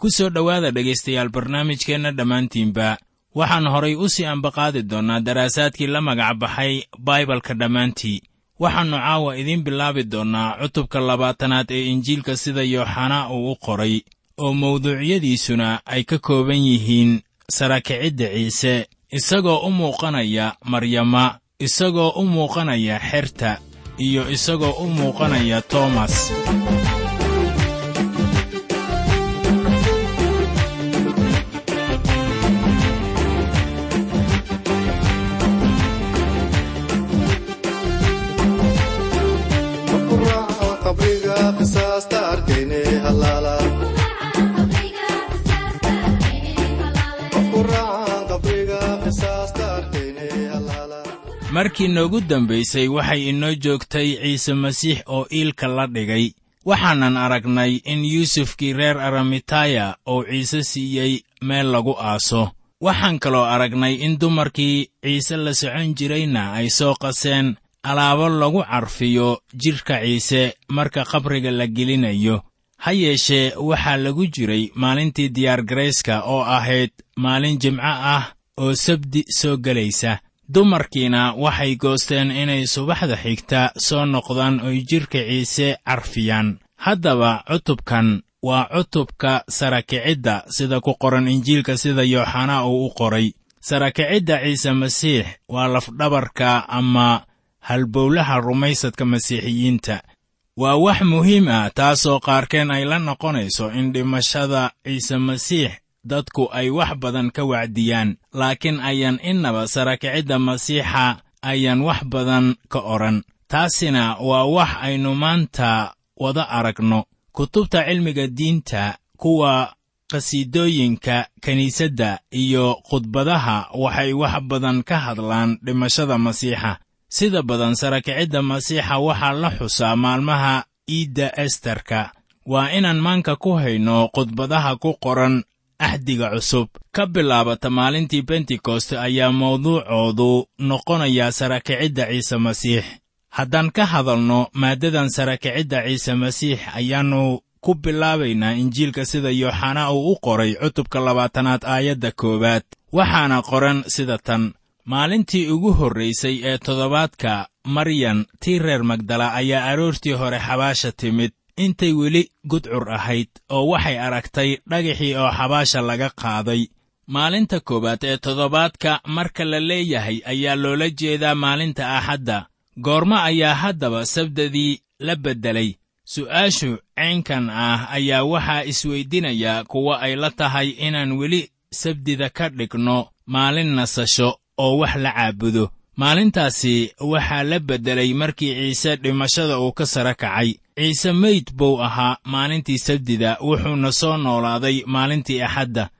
ku soo dhowaada dhegaystayaal barnaamijkeenna dhammaantiinba. Waxaan horay u sii ambaqaadi doonnaa daraasaadkii la magac baxay baibalka dhammaantii. Waxaannu caawa idiin bilaabi doonnaa cutubka labaatanaad ee injiilka sida yooxanaa uu u qoray oo mawduucyadiisuna ay ka kooban yihiin sarakicidda ciise isagoo u muuqanaya maryama isagoo u muuqanaya xerta iyo isagoo u muuqanaya toomas markii noogu dambaysay waxay inoo joogtay ciise masiix oo iilka la dhigay. Waxaanan aragnay in yuusufkii reer aramitaya uu ciise siiyey meel lagu aaso. Waxaan kaloo aragnay in dumarkii ciise la socon jirayna ay soo qaseen alaabo lagu carfiyo jidhka ciise marka qabriga la gelinayo. Ha yeeshee waxaa lagu jiray maalintii diyaargarayska oo ahayd maalin jimco ah oo sabdi soo gelaysa dumarkiina waxay goosteen inay subaxda xigta soo noqdaan oy jidhka ciise carfiyaan. Haddaba cutubkan waa cutubka sarakicidda sida ku qoran injiilka sida yooxanaa uu u qoray. Sarakicidda ciise masiix waa lafdhabarka ama halbowlaha rumaysadka masiixiyiinta. Waa wax muhiim ah taasoo qaarkeen ay la noqonayso in dhimashada ciise masiix dadku ay wax badan ka wacdiyaan laakiin ayaan innaba sarakicidda masiixa ayaan wax badan ka odhan. Taasina waa wax aynu maanta wada aragno. Kutubta cilmiga diinta kuwa qhasiidooyinka kiniisadda iyo khudbadaha waxay wax badan ka hadlaan dhimashada masiixa. Sida badan sarakicidda masiixa waxaa la xusaa maalmaha iidda estarka waa inaan maanka ku hayno khudbadaha ku qoran axdiga cusub. Ka bilaabata maalintii bentekoste ayaa mawduucoodu noqonayaa sarakicidda ciise masiix. Haddaan ka hadalno maaddadan sarakicidda ciise masiix ayaannu ku bilaabaynaa injiilka sida yooxanaa uu u qoray cutubka labaatanaad aayadda koowaad. Waxaana qoran sida tan. Maalintii ugu horraysay ee toddobaadka maryan tii reer magdala ayaa aroortii hore xabaasha timid intay weli gudcur ahayd oo waxay aragtay dhagaxii oo xabaasha laga qaaday. Maalinta koowaad ee toddobaadka marka la leeyahay ayaa loola jeedaa maalinta axadda. Goormo ayaa haddaba sabdadii la beddelay. Su'aashu caynkan ah ayaa waxaa isweydinayaa kuwa ay la tahay inaan weli sabdida ka dhigno maalin nasasho oo wax la caabudo. Maalintaasi waxaa la beddelay markii ciise dhimashada uu ka sara kacay ciise meyd buu ahaa maalintii sabdida wuxuuna soo noolaaday maalintii axadda.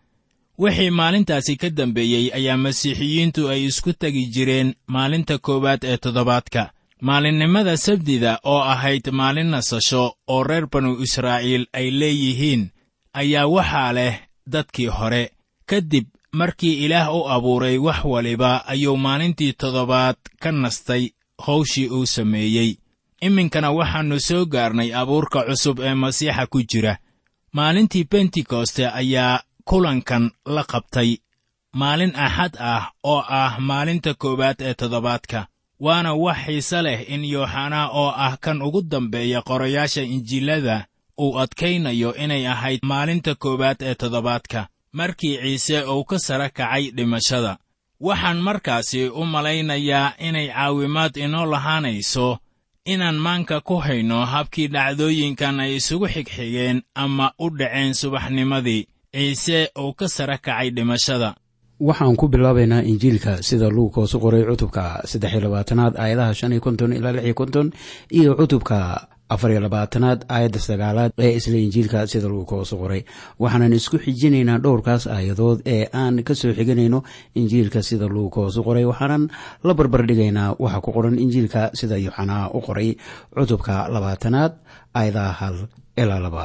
Wixii maalintaasi ka dambeeyey ayaa masiixiyiintu ay isku tegi jireen maalinta koowaad ee toddobaadka. Maalinnimada sabdida oo ahayd maalin nasasho oo reer banu israa'iil ay leeyihiin ayaa waxaa leh dadkii hore. Kadib markii ilaah u abuuray wax waliba ayuu maalintii toddobaad ka nastay hawshii uu sameeyey iminkana waxaannu soo gaarnay abuurka cusub ee masiixa ku jira. Maalintii bentekoste ayaa kulankan la qabtay. Maalin axad ah oo ah maalinta koowaad ee toddobaadka. Waana wax xiise leh in yooxanaa oo ah kan ugu dambeeya qorayaasha injiilada uu adkaynayo inay ahayd maalinta koowaad ee toddobaadka markii ciise uu ka sara kacay dhimashada. Waxaan markaasi u malaynayaa inay caawimaad inoo lahaanayso inaan maanka ku hayno habkii dhacdooyinkan ay isugu xigxigeen ama u dhaceen subaxnimadii ciise uu ka sara kacay dhimashada. Waxaan ku bilaabaynaa injiilka sida luukoos u qoray cutubka saddexiyo labaatanaad aayadaha shan iyo konton ilaa lix iyo konton iyo cutubka afariyo labaatanaad aayadda sagaalaad ee isla injiilka sida luukoos u qoray. Waxaanan isku xijinaynaa dhowrkaas aayadood ee aan ka soo xiganayno injiilka sida luukoos u qoray. Waxaanan la barbardhigaynaa waxa ku qoran injiilka sida yuxanaa u qoray. Cutubka labaatanaad aayadaha hal ilaa laba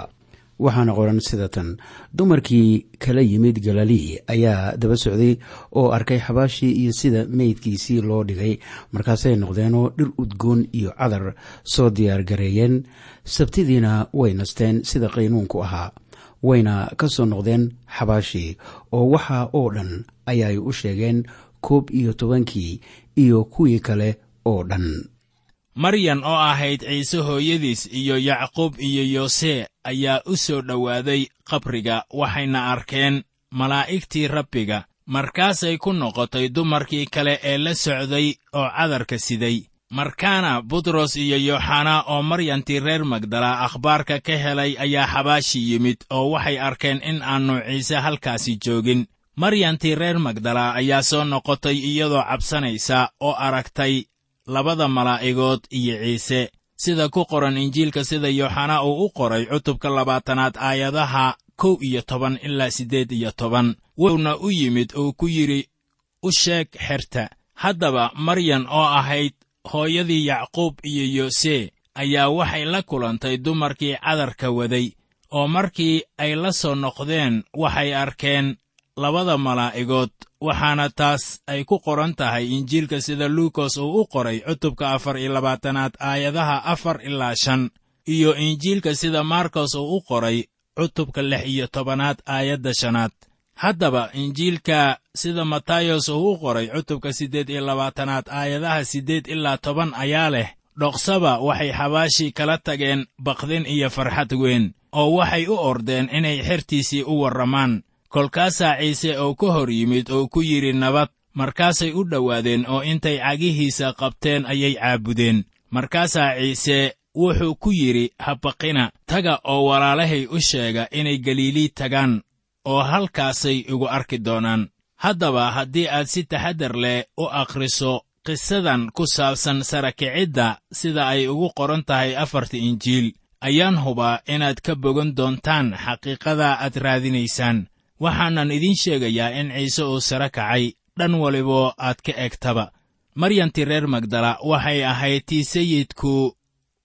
waxaana qoran sida tan dumarkii kala yimid galilii ayaa daba socday oo arkay xabaashii iyo sida meydkiisii loo dhigay. Markaasay noqdeenoo dhir udgoon iyo cadar soo diyaar gareeyeen. Sabtidiina way nasteen sida qaynuunku ahaa wayna ka soo noqdeen xabaashii oo waxa oo dhan ayay u sheegeen koob iyo tobankii iyo kuwii kale oo dhan. Maryan oo ahayd ciise hooyadiis iyo yacquub iyo yoose ayaa u soo dhowaaday qabriga waxayna arkeen malaa'igtii rabbiga. Markaasay ku noqotay dumarkii kale ee la socday oo cadarka siday. Markaana butros iyo yooxanaa oo maryantii reer magdala akhbaarka ka helay ayaa xabaashi yimid oo waxay arkeen in aannu ciise halkaasi joogin. Maryantii reer magdala ayaa soo noqotay iyadoo cabsanaysa oo aragtay labada malaa'igood iyo ciise sida ku qoran injiilka sida yooxanaa uu u qoray cutubka labaatanaad aayadaha kow iyo toban ilaa siddeed iyo toban wuxuuna u yimid uu ku yidhi u sheeg xerta haddaba maryan oo ahayd hooyadii yacquub iyo yoose ayaa waxay la kulantay dumarkii cadarka waday oo markii ay la soo noqdeen waxay arkeen labada malaa'igood waxaana taas ay ku qoran tahay injiilka sida luukos uu u qoray cutubka afar iyo labaatanaad aayadaha afar ilaa shan iyo injiilka sida markos uu u qoray cutubka lix iyo tobanaad aayadda shanaad. Haddaba injiilka sida matayos uu u qoray cutubka siddeed iyo labaatanaad aayadaha siddeed ilaa toban ayaa leh dhoqsaba waxay xabaashii kala tageen bakdin iyo farxad weyn oo waxay u ordeen inay xertiisii u warramaan kolkaasaa ciise oo ka hor yimid oo ku yidhi nabad markaasay u dhowaadeen oo intay cagihiisa qabteen ayay caabudeen. Markaasaa ciise wuxuu ku yidhi habaqina taga oo walaalahay u sheega inay galiilii tagaan oo halkaasay igu arki doonaan. Haddaba haddii aad si taxaddar leh u akhriso qisadan ku saabsan sarakicidda sida ay ugu qoran tahay afarta injiil ayaan hubaa inaad ka bogan doontaan xaqiiqada aad raadinaysaan waxaanan idiin sheegayaa in ciise uu sare kacay. Dhan waliboo aad ka egtaba. Maryantii reer magdala waxay ahayd tii sayidku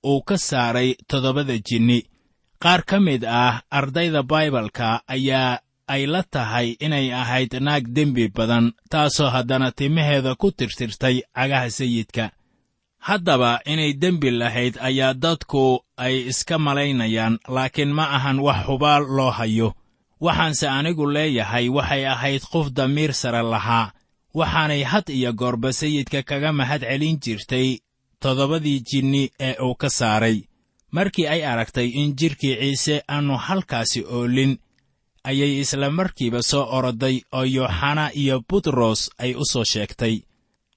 uu ka saaray toddobada jinni. Qaar ka mid ah ardayda baibalka ayaa ay la tahay inay ahayd naag dembi badan taasoo haddana timaheeda ku tirtirtay cagaha sayidka. Haddaba inay dembi lahayd ayaa dadku ay iska malaynayaan laakiin ma ahan wax hubaal loo hayo waxaanse anigu leeyahay waxay ahayd qof damiir sare lahaa. Waxaanay had iyo goorba sayidka kaga mahad celin jirtay toddobadii jinni ee uu ka saaray. Markii ay aragtay in jidhkii ciise aannu halkaasi oolin ayay isla markiiba soo oroday oo yooxana iyo butros ay u soo sheegtay.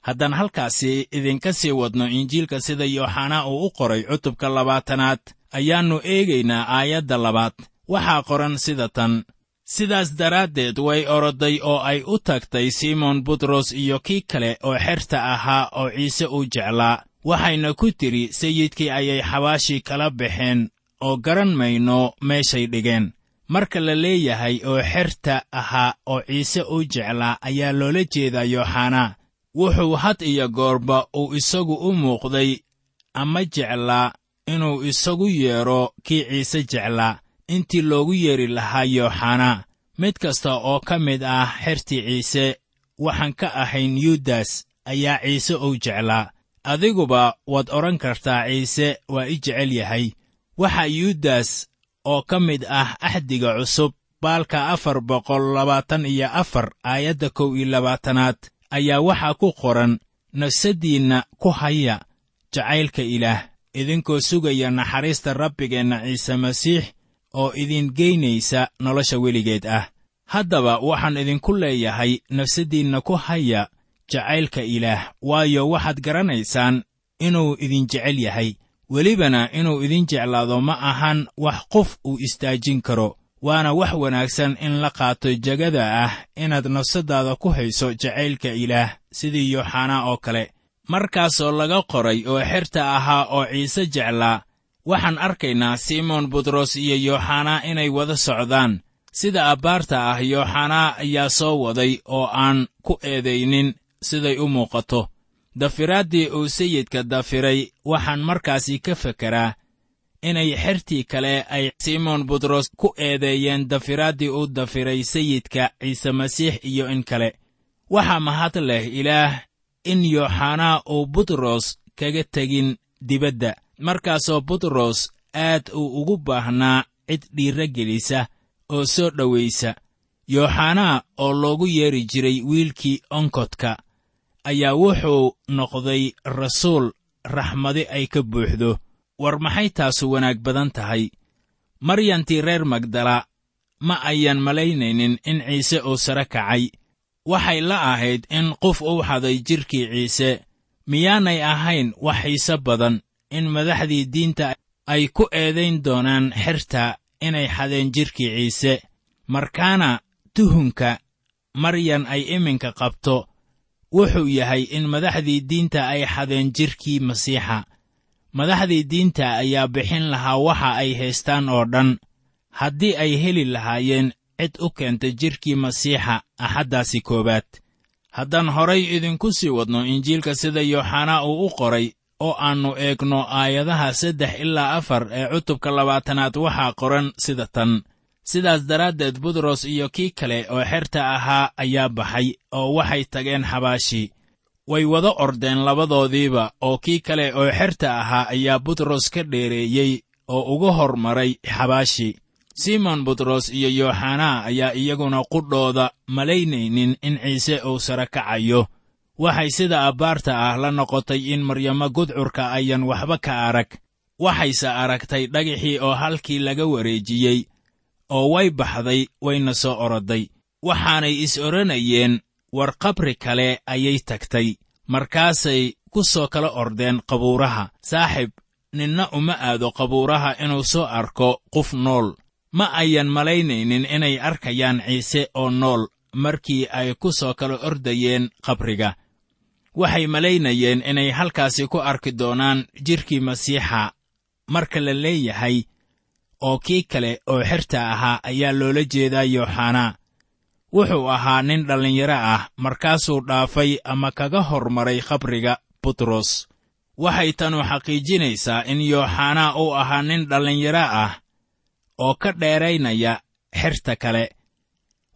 Haddaan halkaasi idinka sii wadno injiilka sida yooxana uu u qoray cutubka labaatanaad ayaannu eegaynaa aayadda labaad waxaa qoran sida tan. Sidaas daraaddeed way oroday oo ay u tagtay simon butros iyo kii kale oo xerta ahaa oo ciise uu jeclaa. Waxayna ku tidhi sayidkii ayay xabaashii kala baxeen oo garan mayno meeshay dhigeen. Marka la leeyahay oo xerta ahaa oo ciise uu jeclaa ayaa loola jeedaa yooxanaa wuxuu had iyo goorba uu isagu u muuqday ama jeclaa inuu isagu yeedho kii ciise jeclaa intii loogu yeedhi lahaa yooxanaa mid kasta oo ka mid ah xertii ciise waxaan ka ahayn yudas ayaa ciise uu jeclaa adiguba waad odhan kartaa ciise waa i jecel yahay. Waxa yudas oo ka mid ah axdiga cusub baalka afar boqol labaatan iyo afar aayadda kow iyo labaatanaad ayaa waxaa ku qoran nafsaddiinna ku haya jacaylka ilaah idinkoo sugaya naxariista rabbigeenna ciise masiix oo idin geynaysa nolosha weligeed ah. Haddaba waxaan idinku leeyahay nafsaddiinna ku haya jacaylka ilaah waayo waxaad garanaysaan inuu idin jecel yahay. Welibana inuu idin jeclaado ma ahan wax qof uu istaajin karo waana wax wanaagsan in la qaato jegada ah inaad nafsaddaada ku hayso jacaylka ilaah sidii yooxanaa oo kale. Markaasoo laga qoray oo xerta ahaa oo ciise jeclaa waxaan arkaynaa simoon butros iyo yooxanaa inay wada socdaan. Sida abbaarta ah yooxanaa ayaa soo waday oo aan ku eedaynin siday u muuqato. Dafiraaddii uu sayidka dafiray waxaan markaasi ka fekeraa inay xertii kale ay simoon butros ku eedeeyeen dafiraaddii uu dafiray sayidka ciise masiix iyo in kale. Waxaa mahad leh ilaah in yooxanaa uu butros kaga tegin dibadda markaasoo butros aad uu ugu baahnaa cid dhiirra gelisa oo soo dhowaysa yooxanaa oo loogu yeeri jiray wiilkii onkodka ayaa wuxuu noqday rasuul raxmadi ay ka buuxdo. War maxay taasu wanaag badan tahay? Maryantii reer magdala ma ayan malaynaynin in ciise uu sare kacay. Waxay la ahayd in qof uu xaday jidhkii ciise miyaanay ahayn wax xiise badan in madaxdii diinta ay ku eedayn doonaan xerta inay xadeen jidhkii ciise. Markaana tuhunka maryan ay iminka qabto wuxuu yahay in madaxdii diinta ay xadeen jidhkii masiixa. Madaxdii diinta ayaa bixin lahaa waxa ay haystaan oo dhan. Haddii ay heli lahaayeen cid u keenta jidhkii masiixa axaddaasi koowaad. Haddaan horay idinku sii wadno injiilka sida yooxanaa uu u qoray oo aannu eegno aayadaha saddex ilaa afar ee cutubka labaatanaad waxaa qoran sida tan. Sidaas daraaddeed butros iyo kii kale oo xerta ahaa ayaa baxay oo waxay tageen xabaashi. Way wada ordeen labadoodiiba oo kii kale oo xerta ahaa ayaa butros ka dheereeyey oo uga hormaray xabaashi. Simon butros iyo yooxanaa ayaa iyaguna qudhooda malaynaynin in ciise uu sare kacayo waxay sida abbaarta ah la noqotay in maryamo gudcurka ayan waxba ka arag. Waxayse aragtay dhagixii oo halkii laga wareejiyey oo way baxday wayna soo oroday waxaanay is odhanayeen war qabri kale ayay tagtay. Markaasay ku soo kala ordeen qabuuraha. Saaxib ninna uma aado qabuuraha inuu soo arko qof nool. Ma ayan malaynaynin inay arkayaan ciise oo nool markii ay ku soo kala ordayeen qabriga waxay malaynayeen inay halkaasi ku arki doonaan jidhkii masiixa. Marka la leeyahay oo kii kale oo xerta ahaa ayaa loola jeedaa yooxanaa wuxuu ahaa nin dhallinyaro ah markaasuu dhaafay ama kaga hormaray qabriga butros waxay tanu xaqiijinaysaa in yooxanaa uu ahaa nin dhallinyaro ah oo ka dheeraynaya xerta kale.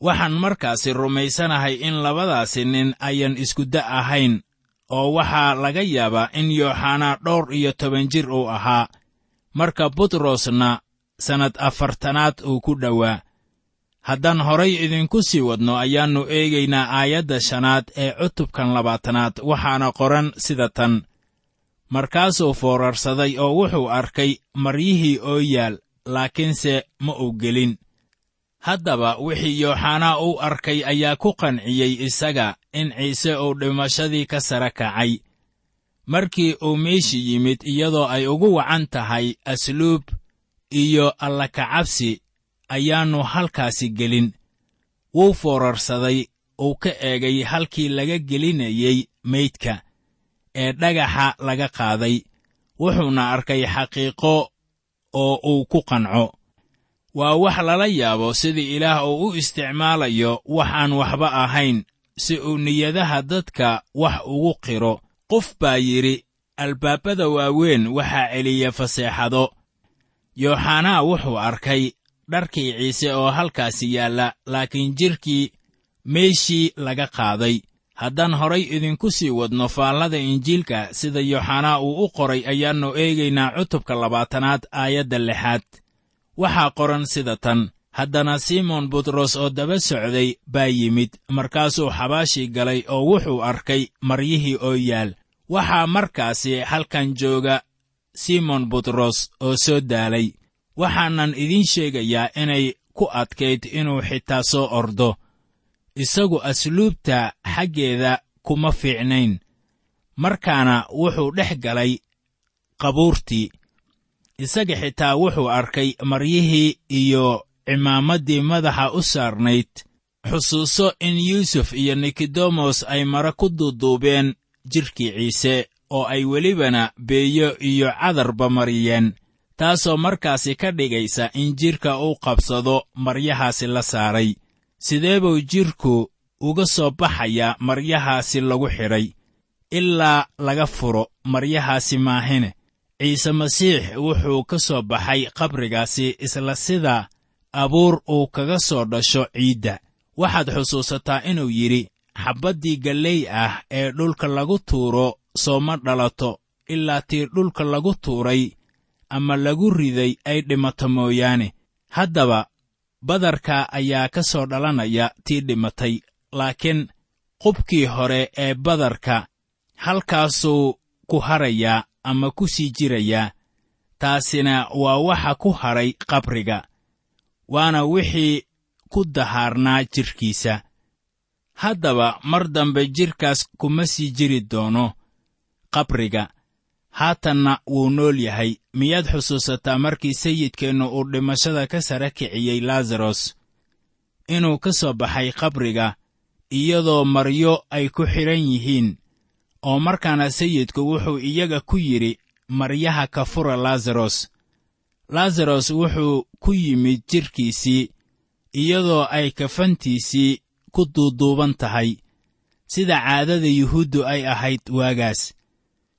Waxaan markaasi rumaysanahay in labadaasi nin ayan iskudda ahayn oo waxaa laga yaabaa in yooxanaa dhowr iyo toban jir uu ahaa. Marka butrosna sannad afartanaad uu ku dhowaa haddaan horay idinku sii wadno ayaannu eegaynaa aayadda shanaad ee cutubkan labaatanaad waxaana qoran sida tan. Markaasuu foorarsaday oo wuxuu arkay maryihii oo yaal laakiinse ma uu gelin haddaba wixii yooxanaa uu arkay ayaa ku qanciyey isaga in ciise uu dhimashadii ka sare kacay. Markii uu meeshii yimid iyadoo ay ugu wacan tahay asluub iyo allakacabsi ayaannu halkaasi gelin. Wuu foorarsaday uu ka eegay halkii laga gelinayey meydka ee dhagaxa laga qaaday. Wuxuuna arkay xaqiiqo oo uu ku qanco waa wax lala yaabo sidii ilaah uu u isticmaalayo wax aan waxba ahayn si uu niyadaha dadka wax ugu qiro. Qof baa yidhi albaabada waaweyn waxaa celiya faseexado. Yooxanaa wuxuu arkay dharkii ciise oo halkaasi yaalla laakiin jidhkii meeshii laga qaaday. Haddaan horay idinku sii wadno faallada injiilka sida yooxanaa uu u qoray ayaannu eegaynaa cutubka labaatanaad aayadda lixaad waxaa qoran sida tan. Haddana simoon butros oo daba socday baa yimid markaasuu xabaashii galay oo wuxuu arkay maryihii oo yaal. Waxaa markaasi halkan jooga simon butros oo soo daalay. Waxaanan idiin sheegayaa inay ku adkayd inuu xitaa soo ordo. Isagu asluubta xaggeeda kuma fiicnayn. Markaana wuxuu dhex galay qabuurtii isaga xitaa wuxuu arkay maryihii iyo cimaamaddii madaxa u saarnayd xusuuso in yuusuf iyo nikodemos ay mara ku duuduubeen jidhkii ciise oo ay welibana beeyo iyo cadarba mariyeen taasoo markaasi ka dhigaysa in jidhka uu qabsado maryahaasi la saaray. Sidee buu jidhku uga soo baxayaa maryahaasi lagu xidhay ilaa laga furo maryahaasi maahine ciise masiix wuxuu ka soo baxay qabrigaasi isla sida abuur uu kaga soo dhasho ciidda. Waxaad xusuusataa inuu yidhi xabbaddii galley ah ee dhulka lagu tuuro sooma dhalato ilaa tii dhulka lagu tuuray ama lagu riday ay dhimato mooyaane. Haddaba badarka ayaa ka soo dhalanaya tii dhimatay laakiin qubkii hore ee badarka halkaasuu ku harayaa ama ku sii jirayaa taasina waa waxa ku hadhay qabriga waana wixii ku dahaarnaa jidhkiisa haddaba mar dambe jidhkaas kuma sii jiri doono qabriga. Haatanna wuu nool yahay. Miyaad xusuusataa markii sayidkeennu uu dhimashada ka sara kiciyey laasaros inuu ka soo baxay qabriga iyadoo maryo ay ku xidhan yihiin oo markaana sayidku wuxuu iyaga ku yidhi maryaha ka fura laasaros laasaros wuxuu ku yimid jidhkiisii iyadoo ay kafantiisii ku duuduuban tahay. Sida caadada yuhuuddu ay ahayd waagaas.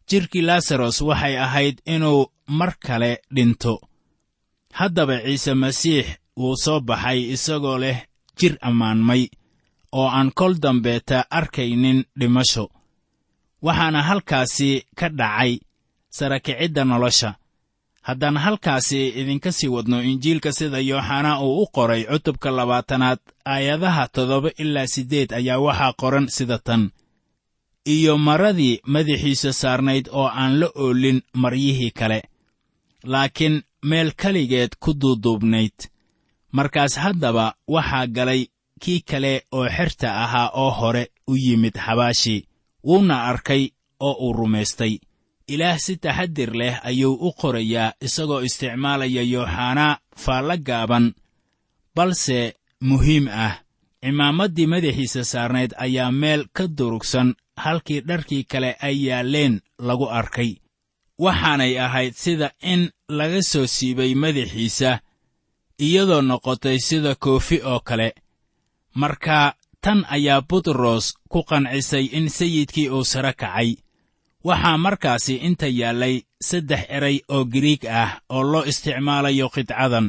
Jidhkii laasaros waxay ahayd inuu mar kale dhinto. Haddaba ciise masiix wuu soo baxay isagoo leh jir ammaanmay oo aan kol dambeeta arkaynin dhimasho waxaana halkaasi ka dhacay sarakicidda nolosha. Haddaan halkaasi idinka sii wadno injiilka sida yooxanaa uu u qoray cutubka labaatanaad aayadaha toddoba ilaa siddeed ayaa waxaa qoran sida tan. Iyo maradii madaxiisa saarnayd oo aan la oolin maryihii kale. Laakiin meel keligeed ku duuduubnayd. Markaas haddaba waxaa galay kii kale oo xerta ahaa oo hore u yimid xabaashii wuuna arkay oo uu rumaystay. Ilaah si taxadir leh ayuu u qorayaa isagoo isticmaalaya yooxanaa faallo gaaban balse muhiim ah. Cimaamaddii madaxiisa saarnayd ayaa meel ka durugsan halkii dharkii kale ay yaalleen lagu arkay. Waxaanay ahayd sida in laga soo siibay madaxiisa iyadoo noqotay sida koofi oo kale. Marka tan ayaa butros ku qancisay in sayidkii uu sare kacay. Waxaa markaasi inta yaallay saddex eray oo giriig ah oo loo isticmaalayo qidcadan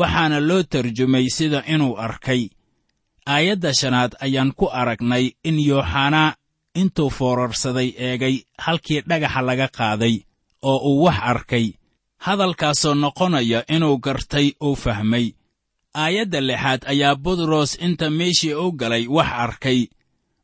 waxaana loo tarjumay sida inuu arkay. Aayadda shanaad ayaan ku aragnay in yooxanaa intuu foorarsaday eegay halkii dhagaxa laga qaaday oo uu wax arkay hadalkaasoo noqonaya inuu gartay uu fahmay aayadda lixaad ayaa butros inta meeshii u galay wax arkay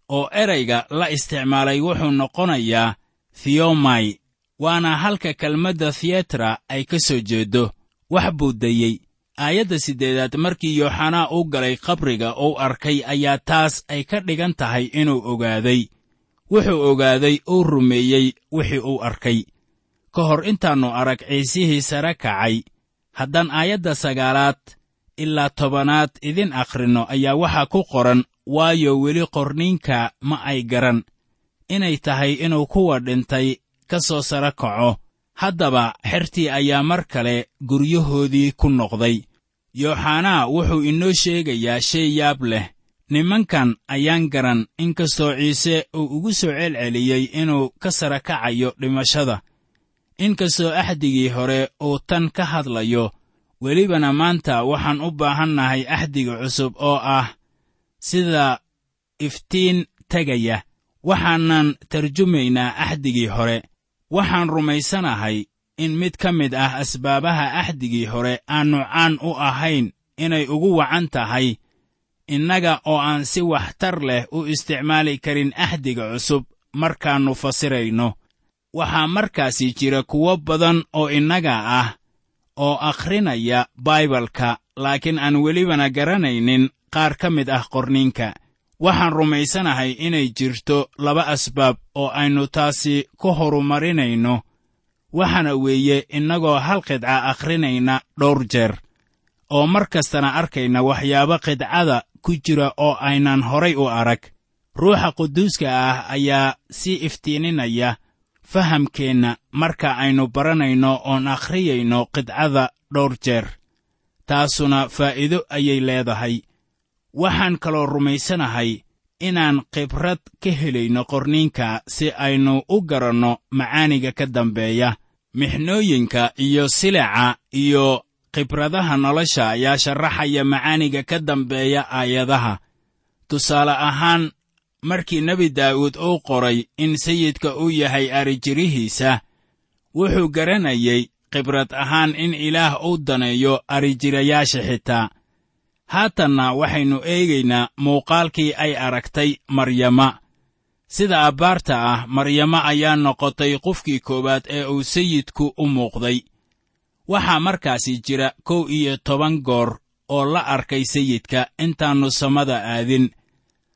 oo erayga la isticmaalay wuxuu noqonayaa thiyomai waana halka kelmadda thiyatra ay ka soo jeeddo wax buu dayey aayadda siddeedaad markii yooxanaa u galay qabriga uu arkay ayaa taas ay ka dhigan tahay inuu ogaaday. Wuxuu ogaaday uu rumeeyey wixii uu arkay. Ka hor intaannu arag ciisihii sare kacay. Haddaan aayadda sagaalaad ilaa tobanaad idin akhrinno ayaa waxaa ku qoran waayo weli qorniinka ma ay garan. Inay tahay inuu kuwa dhintay ka soo sare kaco. Haddaba xertii ayaa mar kale guryahoodii ku noqday. Yooxanaa wuxuu inoo sheegayaa shay yaab leh. Nimankan ayaan garan inkastoo ciise uu ugu soo celceliyey inuu ka sara kacayo dhimashada. Inkastoo axdigii hore uu tan ka hadlayo welibana maanta waxaan u baahannahay axdiga cusub oo ah sida iftiin tegaya. Waxaanan tarjumaynaa axdigii hore. Waxaan rumaysanahay in mid ka mid ah asbaabaha axdigii hore aannu caan u ahayn inay ugu wacan tahay innaga oo aan si waxtar leh u isticmaali karin axdiga cusub markaannu fasirayno. Waxaa markaasi jira kuwo badan oo innaga ah oo akhrinaya baibalka laakiin aan welibana garanaynin qaar ka mid ah qorniinka. Waxaan rumaysanahay inay jirto laba asbaab oo aynu taasi ku horumarinayno. Waxaana weeye innagoo hal qidca akhrinayna dhowr jeer oo mar kastana arkayna waxyaabo qidcada ku jira oo aynan horay u arag. Ruuxa quduuska ah ayaa sii iftiininaya fahamkeenna marka aynu baranayno oon akhriyayno qidcada dhowr jeer. Taasuna faa'iido ayay leedahay. Waxaan kaloo rumaysanahay inaan khibrad ka helayno qorniinka si aynu u garanno macaaniga ka dambeeya. Mixnooyinka iyo sileca iyo khibradaha nolosha ayaa sharaxaya macaaniga ka dambeeya aayadaha. Tusaale ahaan markii nebi daa'uud uu qoray in sayidka uu yahay arijirihiisa wuxuu garanayay khibrad ahaan in ilaah uu daneeyo arijirayaasha xitaa. Haatanna waxaynu eegaynaa muuqaalkii ay aragtay maryama. Sida abbaarta ah maryamo ayaa noqotay qofkii koowaad ee uu sayidku u muuqday. Waxaa markaasi jira kow iyo toban goor oo la arkay sayidka intaannu samada aadin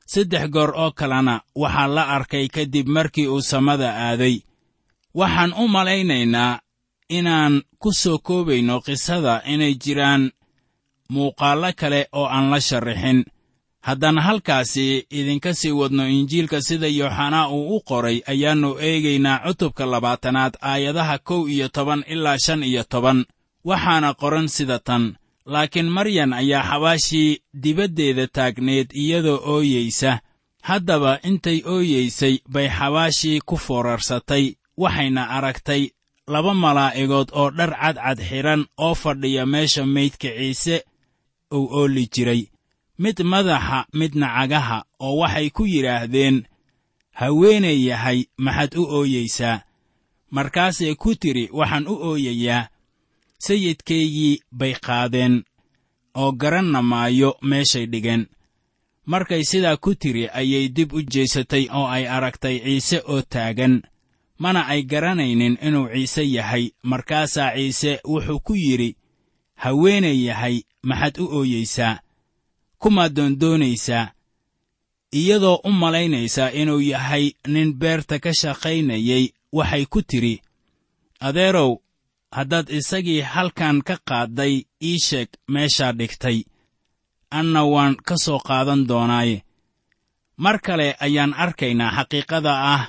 saddex goor oo kalena waxaa la arkay kadib markii uu samada aaday. Waxaan u malaynaynaa inaan ku soo koobayno qisada inay jiraan muuqaallo kale oo aan la sharrixin. Haddaan halkaasi idinka sii wadno injiilka sida yooxanaa uu u qoray ayaannu eegaynaa cutubka labaatanaad aayadaha kow iyo toban ilaa shan iyo toban. Waxaana qoran sida tan laakiin maryan ayaa xabaashii dibaddeeda taagneed iyadoo ooyeysa. Haddaba intay ooyeysay bay xabaashii ku foorarsatay waxayna aragtay laba malaa'igood oo dhar cadcad xidhan oo fadhiya meesha maydka ciise uu ooli jiray. Mid madaxa midna cagaha oo waxay ku yidhaahdeen haweenay yahay maxaad u ooyeysaa? Markaasay ku tidhi waxaan u ooyayaa sayidkaygii bay qaadeen oo garanna maayo meeshay dhigeen. Markay sidaa ku tidhi ayay dib u jeesatay oo ay aragtay ciise oo taagan mana ay garanaynin inuu ciise yahay. Markaasaa ciise wuxuu ku yidhi haweenay yahay maxaad u ooyeysaa kumaad doondoonaysaa iyadoo u malaynaysaa inuu yahay nin beerta ka shaqaynayay waxay ku tidhi adeerow haddaad isagii halkan ka qaadday ii sheeg meeshaa dhigtay. Anna waan ka soo qaadan doonaaye mar kale ayaan arkaynaa xaqiiqada ah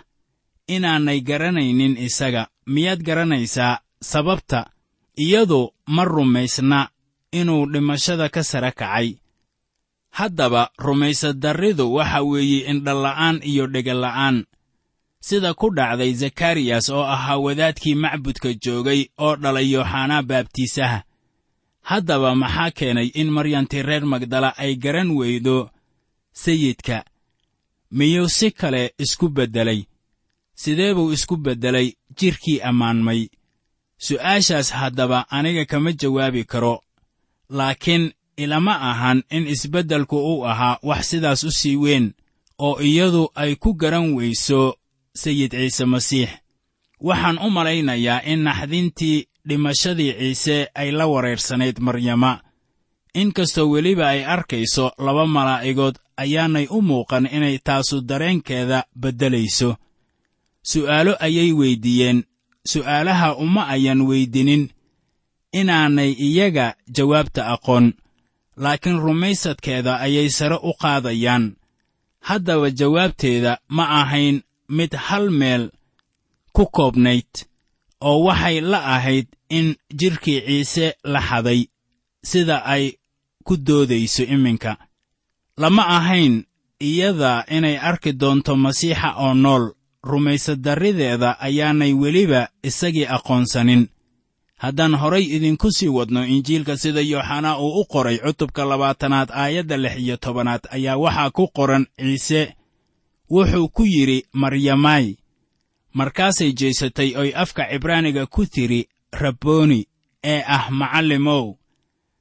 inaanay garanaynin isaga. Miyaad garanaysaa sababta? Iyadu ma rumaysna inuu dhimashada ka sare kacay. Haddaba rumaysadarridu waxa weeye indhala'aan iyo dhegala'aan sida ku dhacday zakariyas oo ahaa wadaadkii macbudka joogay oo dhalay yooxanaa baabtiisaha. Haddaba maxaa keenay in maryantii reer magdala ay garan weydo sayidka? Miyuu si kale isku beddelay? Sidee buu isku beddelay jidhkii ammaanmay? Su'aashaas haddaba aniga kama jawaabi karo laakiin ilama ahan in isbeddelku uu ahaa wax sidaas u sii weyn oo iyadu ay ku garan weyso sayid ciise masiix waxaan u malaynayaa in naxdintii dhimashadii ciise ay la wareersanayd maryama. Inkastoo weliba ay arkayso laba malaa'igood ayaanay u muuqan inay taasu dareenkeeda beddelayso. Su'aalo ayay weyddiiyeen su'aalaha uma ayan weydinin inaanay iyaga jawaabta aqoon laakiin rumaysadkeeda ayay sare u qaadayaan. Haddaba jawaabteeda ma ahayn mid hal meel ku koobnayd oo waxay la ahayd in jidhkii ciise la xaday sida ay ku doodayso iminka. Lama ahayn iyada inay arki doonto masiixa oo nool rumaysadarrideeda ayaanay weliba isagii aqoonsanin. Haddaan horay idinku sii wadno injiilka sida yooxanaa uu u qoray cutubka labaatanaad aayadda lix iyo tobanaad ayaa waxaa ku qoran ciise wuxuu ku yidhi maryamaay markaasay jeesatay oy afka cibraaniga ku tidhi rabbooni ee ah macallimow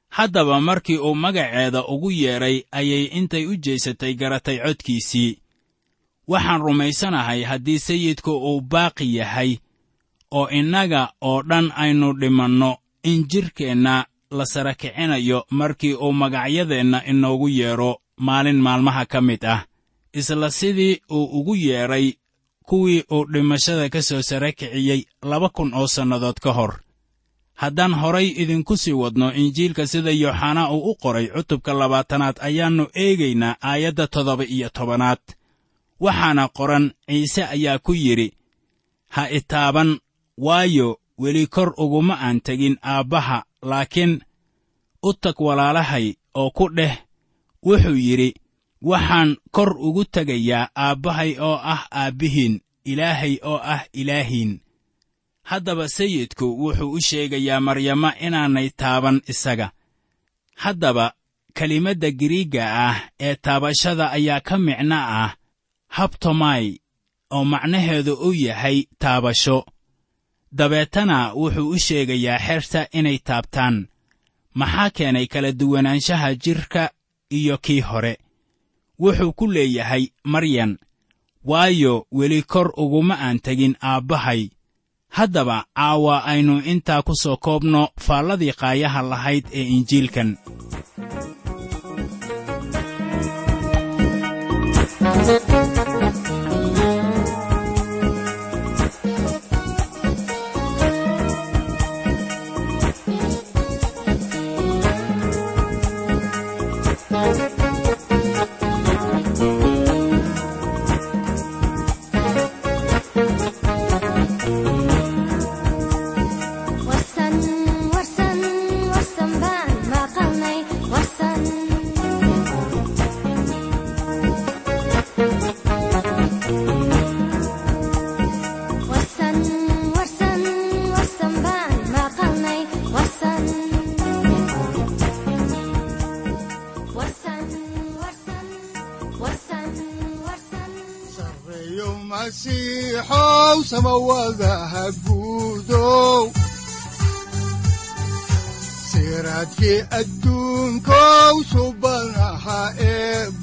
haddaba markii uu magaceeda ugu yeedhay ayay intay u jeesatay garatay codkiisii. Waxaan rumaysanahay haddii sayidku uu baaqi yahay oo innaga oo dhan aynu dhimanno in jidhkeenna la sara kicinayo markii uu magacyadeenna inoogu yeedho maalin maalmaha ka mid ah isla sidii uu ugu yeedhay kuwii uu dhimashada ka soo sara kiciyey laba kun oo sannadood ka hor. Haddaan horay idinku sii wadno injiilka sida yooxanaa uu u qoray cutubka labaatanaad ayaannu eegaynaa aayadda toddoba iyo tobanaad. Waxaana qoran ciise ayaa ku yidhi ha itaaban waayo weli kor uguma aan tegin aabbaha laakiin u tag walaalahay oo ku dheh wuxuu yidhi waxaan kor ugu tegayaa aabbahay oo ah aabbihiin ilaahay oo ah ilaahiin. Haddaba sayidku wuxuu u sheegayaa maryama inaanay taaban isaga. Haddaba kelimadda giriigga ah ee taabashada ayaa ka micno ah habtomai oo macnaheedu u yahay taabasho. Dabeetana wuxuu u sheegayaa xerta inay taabtaan. Maxaa keenay kala duwanaanshaha jidhka iyo kii hore wuxuu ku leeyahay maryan waayo weli kor uguma aan tegin aabbahay haddaba caawa aynu intaa ku soo koobno faalladii qaayaha lahayd ee injiilkan siraadkii adduunkow subanaha eebow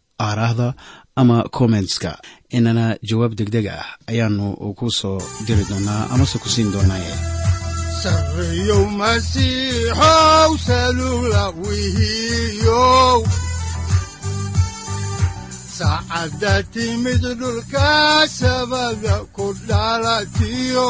aaraahda ama kommentska inana jawaab degdeg ah ayaanu ku soo diri doonaa amase ku siin doonaaye. Saacadda timid dhulka sabada ku dhalatiyo